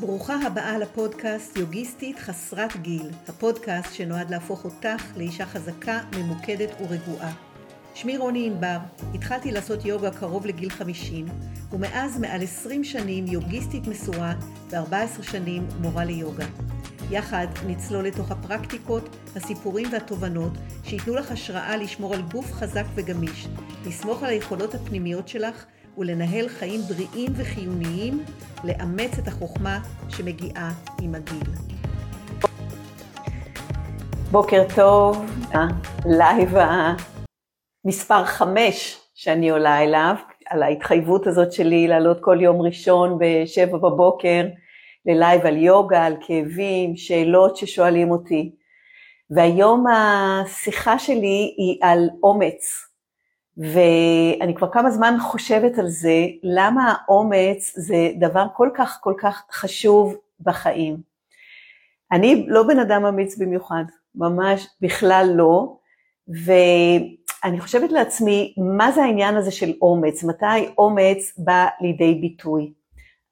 ברוכה הבאה לפודקאסט יוגיסטית חסרת גיל, הפודקאסט שנועד להפוך אותך לאישה חזקה, ממוקדת ורגועה. שמי רוני ענבר, התחלתי לעשות יוגה קרוב לגיל 50, ומאז מעל 20 שנים יוגיסטית מסורה ו-14 שנים מורה ליוגה. יחד נצלול לתוך הפרקטיקות, הסיפורים והתובנות שייתנו לך השראה לשמור על גוף חזק וגמיש, לסמוך על היכולות הפנימיות שלך ולנהל חיים בריאים וחיוניים, לאמץ את החוכמה שמגיעה עם הגיל. בוקר טוב, live המספר חמש שאני עולה אליו, על ההתחייבות הזאת שלי לעלות כל יום ראשון בשבע בבוקר ל live על יוגה, על כאבים, שאלות ששואלים אותי. והיום השיחה שלי היא על אומץ. ואני כבר כמה זמן חושבת על זה, למה האומץ זה דבר כל כך כל כך חשוב בחיים. אני לא בן אדם אמיץ במיוחד, ממש בכלל לא, ואני חושבת לעצמי, מה זה העניין הזה של אומץ? מתי אומץ בא לידי ביטוי?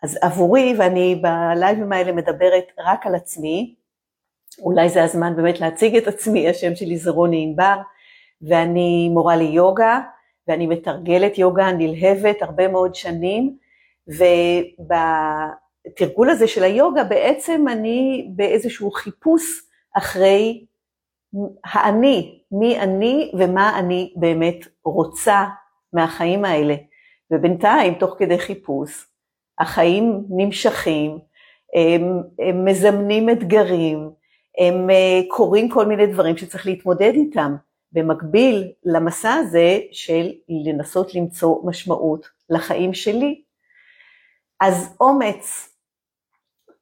אז עבורי, ואני בלייבים האלה מדברת רק על עצמי, אולי זה הזמן באמת להציג את עצמי, השם שלי זה רוני ענבר, ואני מורה ליוגה, ואני מתרגלת יוגה נלהבת הרבה מאוד שנים, ובתרגול הזה של היוגה בעצם אני באיזשהו חיפוש אחרי האני, מי אני ומה אני באמת רוצה מהחיים האלה. ובינתיים, תוך כדי חיפוש, החיים נמשכים, הם, הם מזמנים אתגרים, הם אה, קורים כל מיני דברים שצריך להתמודד איתם. במקביל למסע הזה של לנסות למצוא משמעות לחיים שלי. אז אומץ,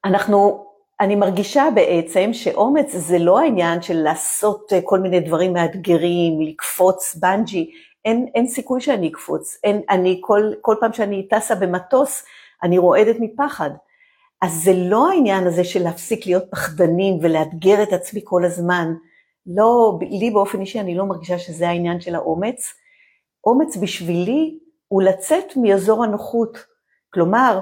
אנחנו, אני מרגישה בעצם שאומץ זה לא העניין של לעשות כל מיני דברים מאתגרים, לקפוץ בנג'י, אין, אין סיכוי שאני אקפוץ, אין, אני כל, כל פעם שאני טסה במטוס אני רועדת מפחד. אז זה לא העניין הזה של להפסיק להיות פחדנים ולאתגר את עצמי כל הזמן, לא, לי באופן אישי אני לא מרגישה שזה העניין של האומץ. אומץ בשבילי הוא לצאת מאזור הנוחות. כלומר,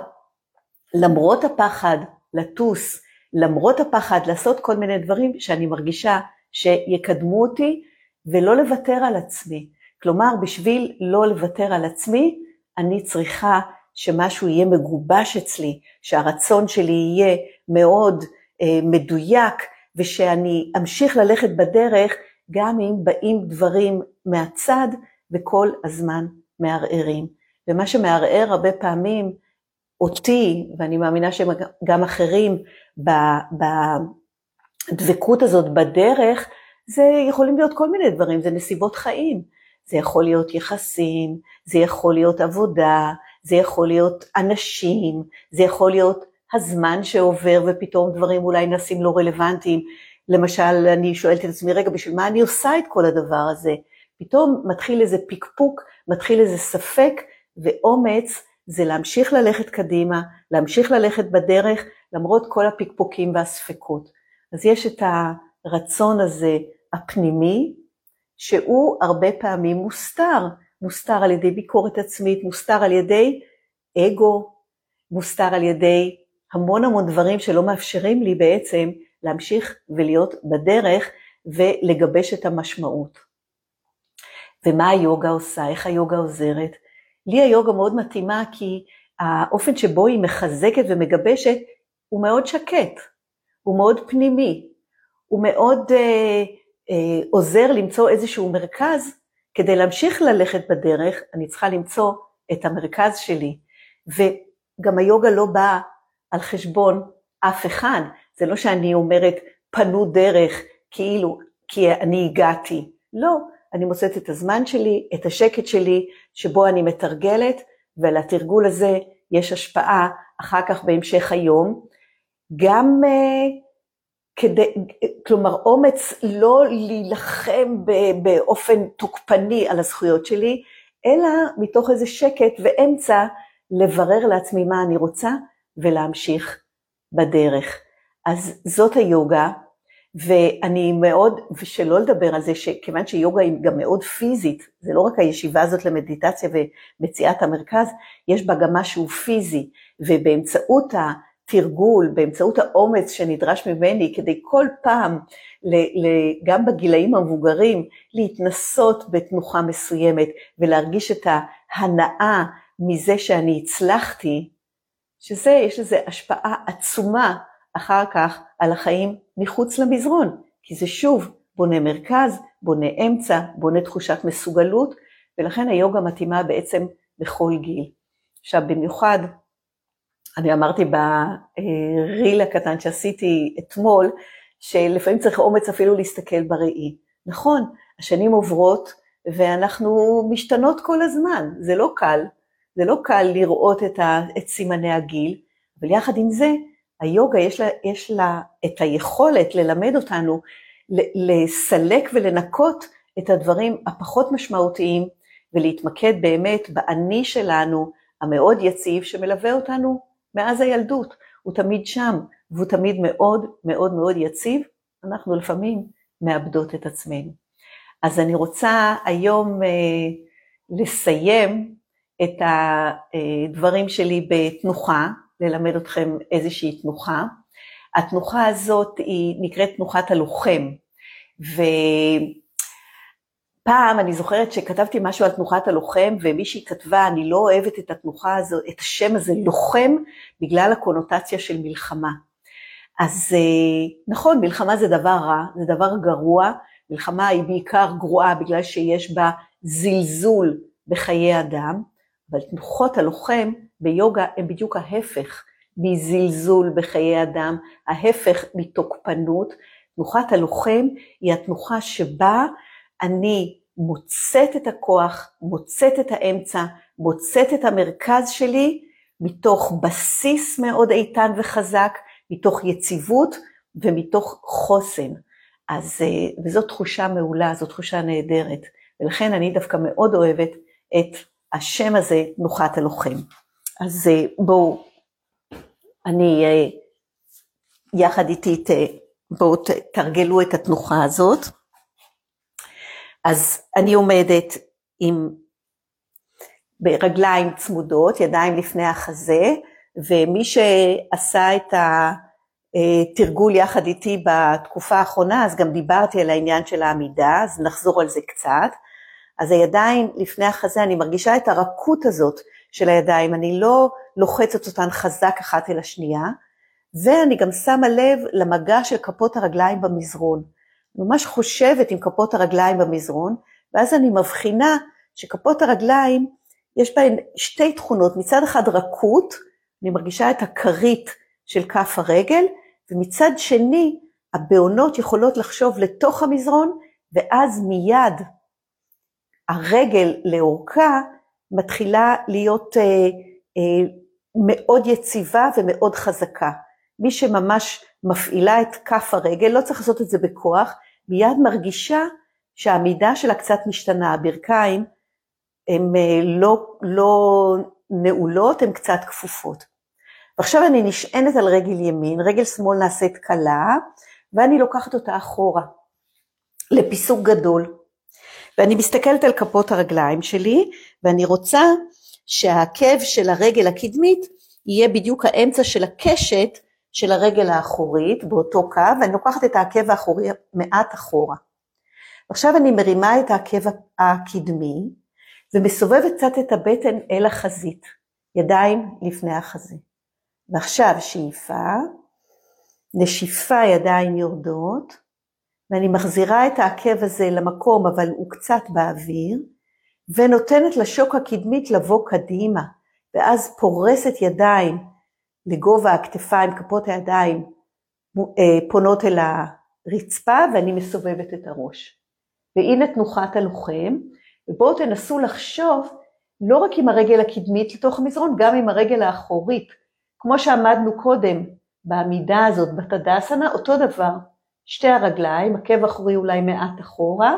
למרות הפחד לטוס, למרות הפחד לעשות כל מיני דברים שאני מרגישה שיקדמו אותי, ולא לוותר על עצמי. כלומר, בשביל לא לוותר על עצמי, אני צריכה שמשהו יהיה מגובש אצלי, שהרצון שלי יהיה מאוד אה, מדויק, ושאני אמשיך ללכת בדרך גם אם באים דברים מהצד וכל הזמן מערערים. ומה שמערער הרבה פעמים אותי, ואני מאמינה שגם אחרים, בדבקות הזאת בדרך, זה יכולים להיות כל מיני דברים, זה נסיבות חיים. זה יכול להיות יחסים, זה יכול להיות עבודה, זה יכול להיות אנשים, זה יכול להיות הזמן שעובר ופתאום דברים אולי נעשים לא רלוונטיים. למשל, אני שואלת את עצמי, רגע, בשביל מה אני עושה את כל הדבר הזה? פתאום מתחיל איזה פקפוק, מתחיל איזה ספק, ואומץ זה להמשיך ללכת קדימה, להמשיך ללכת בדרך, למרות כל הפקפוקים והספקות. אז יש את הרצון הזה הפנימי, שהוא הרבה פעמים מוסתר, מוסתר על ידי ביקורת עצמית, מוסתר על ידי אגו, מוסתר על ידי המון המון דברים שלא מאפשרים לי בעצם להמשיך ולהיות בדרך ולגבש את המשמעות. ומה היוגה עושה, איך היוגה עוזרת? לי היוגה מאוד מתאימה כי האופן שבו היא מחזקת ומגבשת הוא מאוד שקט, הוא מאוד פנימי, הוא מאוד אה, אה, עוזר למצוא איזשהו מרכז, כדי להמשיך ללכת בדרך אני צריכה למצוא את המרכז שלי, וגם היוגה לא באה על חשבון אף אחד. זה לא שאני אומרת, פנו דרך, כאילו, כי אני הגעתי. לא, אני מוצאת את הזמן שלי, את השקט שלי, שבו אני מתרגלת, ולתרגול הזה יש השפעה אחר כך בהמשך היום. גם uh, כדי, כלומר, אומץ לא להילחם באופן תוקפני על הזכויות שלי, אלא מתוך איזה שקט ואמצע לברר לעצמי מה אני רוצה ולהמשיך בדרך. אז זאת היוגה, ואני מאוד, ושלא לדבר על זה שכיוון שיוגה היא גם מאוד פיזית, זה לא רק הישיבה הזאת למדיטציה ומציאת המרכז, יש בה גם משהו פיזי, ובאמצעות התרגול, באמצעות האומץ שנדרש ממני כדי כל פעם, גם בגילאים המבוגרים, להתנסות בתנוחה מסוימת ולהרגיש את ההנאה מזה שאני הצלחתי, שזה, יש לזה השפעה עצומה אחר כך על החיים מחוץ למזרון, כי זה שוב בונה מרכז, בונה אמצע, בונה תחושת מסוגלות, ולכן היוגה מתאימה בעצם בכל גיל. עכשיו במיוחד, אני אמרתי בריל הקטן שעשיתי אתמול, שלפעמים צריך אומץ אפילו להסתכל בראי. נכון, השנים עוברות ואנחנו משתנות כל הזמן, זה לא קל, זה לא קל לראות את, ה, את סימני הגיל, אבל יחד עם זה, היוגה יש לה, יש לה את היכולת ללמד אותנו לסלק ולנקות את הדברים הפחות משמעותיים ולהתמקד באמת באני שלנו המאוד יציב שמלווה אותנו מאז הילדות. הוא תמיד שם והוא תמיד מאוד מאוד מאוד יציב, אנחנו לפעמים מאבדות את עצמנו. אז אני רוצה היום אה, לסיים את הדברים שלי בתנוחה, ללמד אתכם איזושהי תנוחה. התנוחה הזאת היא נקראת תנוחת הלוחם, ופעם אני זוכרת שכתבתי משהו על תנוחת הלוחם, ומישהי כתבה, אני לא אוהבת את התנוחה הזאת, את השם הזה, לוחם, בגלל הקונוטציה של מלחמה. אז אה, נכון, מלחמה זה דבר רע, זה דבר גרוע, מלחמה היא בעיקר גרועה בגלל שיש בה זלזול בחיי אדם, אבל תנוחות הלוחם ביוגה הם בדיוק ההפך מזלזול בחיי אדם, ההפך מתוקפנות. תנוחת הלוחם היא התנוחה שבה אני מוצאת את הכוח, מוצאת את האמצע, מוצאת את המרכז שלי מתוך בסיס מאוד איתן וחזק, מתוך יציבות ומתוך חוסן. אז, אה, וזאת תחושה מעולה, זו תחושה נהדרת, ולכן אני דווקא מאוד אוהבת את השם הזה, תנוחת הלוחם. אז אה, בואו, אני, אה, יחד איתי, בואו תרגלו את התנוחה הזאת. אז אני עומדת עם ברגליים צמודות, ידיים לפני החזה, ומי שעשה את התרגול יחד איתי בתקופה האחרונה, אז גם דיברתי על העניין של העמידה, אז נחזור על זה קצת. אז הידיים לפני החזה, אני מרגישה את הרכות הזאת של הידיים, אני לא לוחצת אותן חזק אחת אל השנייה, ואני גם שמה לב למגע של כפות הרגליים במזרון. ממש חושבת עם כפות הרגליים במזרון, ואז אני מבחינה שכפות הרגליים, יש בהן שתי תכונות, מצד אחד רכות, אני מרגישה את הכרית של כף הרגל, ומצד שני, הבעונות יכולות לחשוב לתוך המזרון, ואז מיד הרגל לאורכה מתחילה להיות אה, אה, מאוד יציבה ומאוד חזקה. מי שממש מפעילה את כף הרגל, לא צריך לעשות את זה בכוח, מיד מרגישה שהעמידה שלה קצת משתנה, הברכיים הן אה, לא, לא נעולות, הן קצת כפופות. ועכשיו אני נשענת על רגל ימין, רגל שמאל נעשית קלה, ואני לוקחת אותה אחורה, לפיסוק גדול. ואני מסתכלת על כפות הרגליים שלי, ואני רוצה שהעקב של הרגל הקדמית יהיה בדיוק האמצע של הקשת של הרגל האחורית באותו קו, ואני לוקחת את העקב האחורי מעט אחורה. עכשיו אני מרימה את העקב הקדמי, ומסובבת קצת את הבטן אל החזית, ידיים לפני החזה. ועכשיו שאיפה, נשיפה ידיים יורדות, ואני מחזירה את העקב הזה למקום, אבל הוא קצת באוויר, ונותנת לשוק הקדמית לבוא קדימה, ואז פורסת ידיים לגובה הכתפיים, כפות הידיים אה, פונות אל הרצפה, ואני מסובבת את הראש. והנה תנוחת הלוחם, ובואו תנסו לחשוב לא רק עם הרגל הקדמית לתוך המזרון, גם עם הרגל האחורית. כמו שעמדנו קודם בעמידה הזאת, בתדסנה, אותו דבר. שתי הרגליים, עקב אחורי אולי מעט אחורה,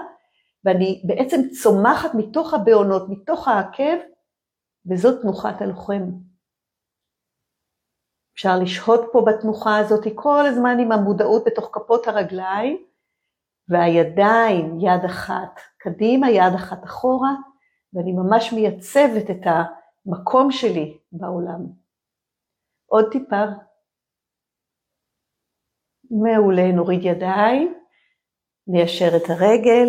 ואני בעצם צומחת מתוך הבעונות, מתוך העקב, וזאת תנוחת הלוחם. אפשר לשהות פה בתנוחה הזאת כל הזמן עם המודעות בתוך כפות הרגליים, והידיים, יד אחת קדימה, יד אחת אחורה, ואני ממש מייצבת את המקום שלי בעולם. עוד טיפה, מעולה, נוריד ידיים, ניישר את הרגל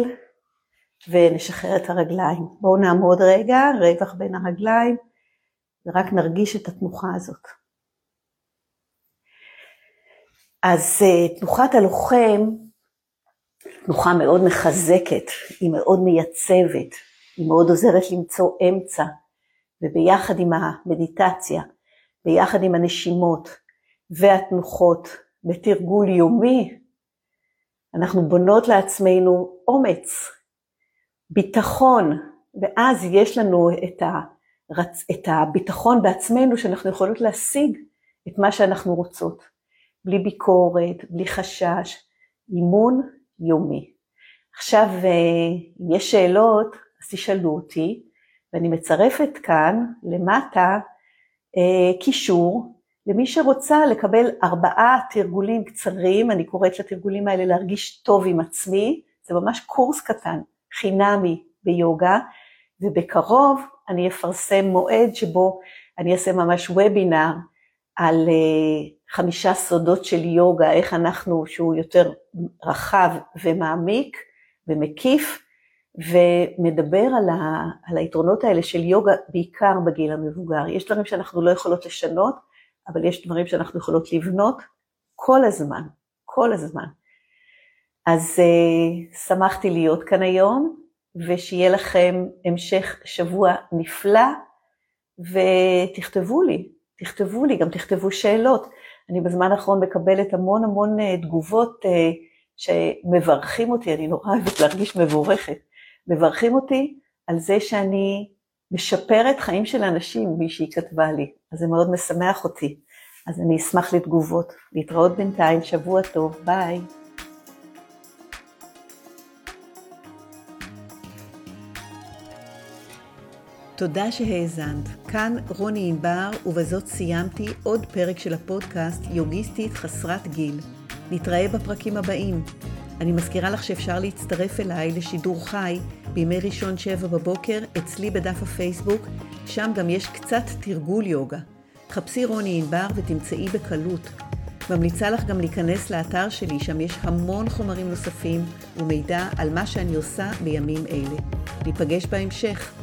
ונשחרר את הרגליים. בואו נעמוד רגע, רווח בין הרגליים, ורק נרגיש את התנוחה הזאת. אז אה, תנוחת הלוחם, תנוחה מאוד מחזקת, היא מאוד מייצבת, היא מאוד עוזרת למצוא אמצע, וביחד עם המדיטציה, ביחד עם הנשימות והתנוחות בתרגול יומי, אנחנו בונות לעצמנו אומץ, ביטחון, ואז יש לנו את, הרצ... את הביטחון בעצמנו שאנחנו יכולות להשיג את מה שאנחנו רוצות, בלי ביקורת, בלי חשש, אימון יומי. עכשיו, אם יש שאלות, אז תשאלו אותי, ואני מצרפת כאן למטה אה, קישור למי שרוצה לקבל ארבעה תרגולים קצרים, אני קוראת לתרגולים האלה להרגיש טוב עם עצמי, זה ממש קורס קטן, חינמי ביוגה, ובקרוב אני אפרסם מועד שבו אני אעשה ממש וובינר על אה, חמישה סודות של יוגה, איך אנחנו, שהוא יותר רחב ומעמיק ומקיף, ומדבר על, ה, על היתרונות האלה של יוגה בעיקר בגיל המבוגר. יש דברים שאנחנו לא יכולות לשנות, אבל יש דברים שאנחנו יכולות לבנות כל הזמן, כל הזמן. אז uh, שמחתי להיות כאן היום, ושיהיה לכם המשך שבוע נפלא, ותכתבו לי, תכתבו לי, גם תכתבו שאלות. אני בזמן האחרון מקבלת המון המון uh, תגובות uh, שמברכים אותי, אני נורא אוהבת להרגיש מבורכת. מברכים אותי על זה שאני משפרת חיים של אנשים, מישהי כתבה לי, אז זה מאוד משמח אותי. אז אני אשמח לתגובות. להתראות בינתיים, שבוע טוב, ביי. תודה שהאזנת. כאן רוני ענבר, ובזאת סיימתי עוד פרק של הפודקאסט יוגיסטית חסרת גיל. נתראה בפרקים הבאים. אני מזכירה לך שאפשר להצטרף אליי לשידור חי בימי ראשון שבע בבוקר אצלי בדף הפייסבוק, שם גם יש קצת תרגול יוגה. חפשי רוני ענבר ותמצאי בקלות. ממליצה לך גם להיכנס לאתר שלי, שם יש המון חומרים נוספים ומידע על מה שאני עושה בימים אלה. ניפגש בהמשך.